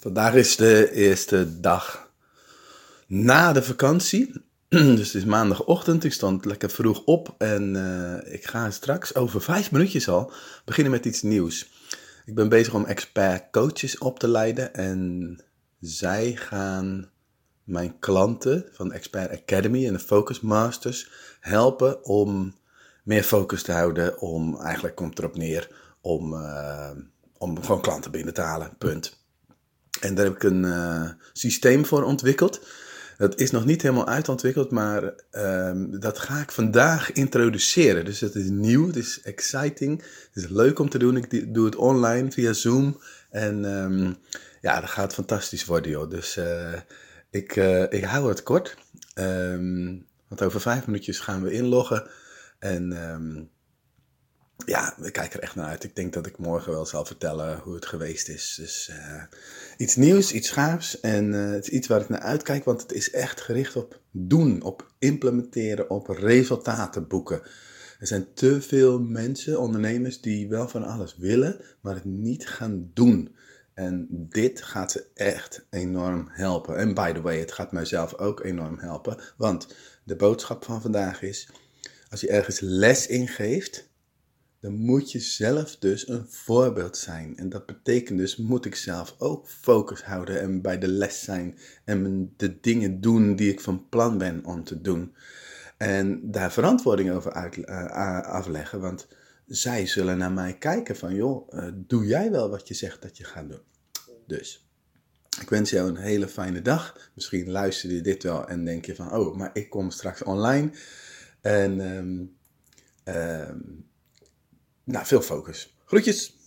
Vandaag is de eerste dag na de vakantie. Dus het is maandagochtend. Ik stond lekker vroeg op en uh, ik ga straks over vijf minuutjes al beginnen met iets nieuws. Ik ben bezig om expert coaches op te leiden en zij gaan mijn klanten van Expert Academy en de Focus Masters helpen om meer focus te houden. Om eigenlijk komt erop neer om, uh, om gewoon klanten binnen te halen. Punt. En daar heb ik een uh, systeem voor ontwikkeld. Dat is nog niet helemaal uitontwikkeld, maar um, dat ga ik vandaag introduceren. Dus het is nieuw, het is exciting, het is leuk om te doen. Ik doe het online via Zoom. En um, ja, dat gaat fantastisch worden, joh. Dus uh, ik, uh, ik hou het kort. Um, want over vijf minuutjes gaan we inloggen. En ja, ik kijk er echt naar uit. Ik denk dat ik morgen wel zal vertellen hoe het geweest is. Dus uh, iets nieuws, iets gaafs. En uh, het is iets waar ik naar uitkijk, want het is echt gericht op doen, op implementeren, op resultaten boeken. Er zijn te veel mensen, ondernemers, die wel van alles willen, maar het niet gaan doen. En dit gaat ze echt enorm helpen. En by the way, het gaat mijzelf ook enorm helpen. Want de boodschap van vandaag is: als je ergens les in geeft dan moet je zelf dus een voorbeeld zijn. En dat betekent dus, moet ik zelf ook focus houden en bij de les zijn en de dingen doen die ik van plan ben om te doen. En daar verantwoording over uit, uh, afleggen, want zij zullen naar mij kijken van, joh, uh, doe jij wel wat je zegt dat je gaat doen? Dus. Ik wens jou een hele fijne dag. Misschien luister je dit wel en denk je van, oh, maar ik kom straks online. En um, um, nou, veel focus. Groetjes!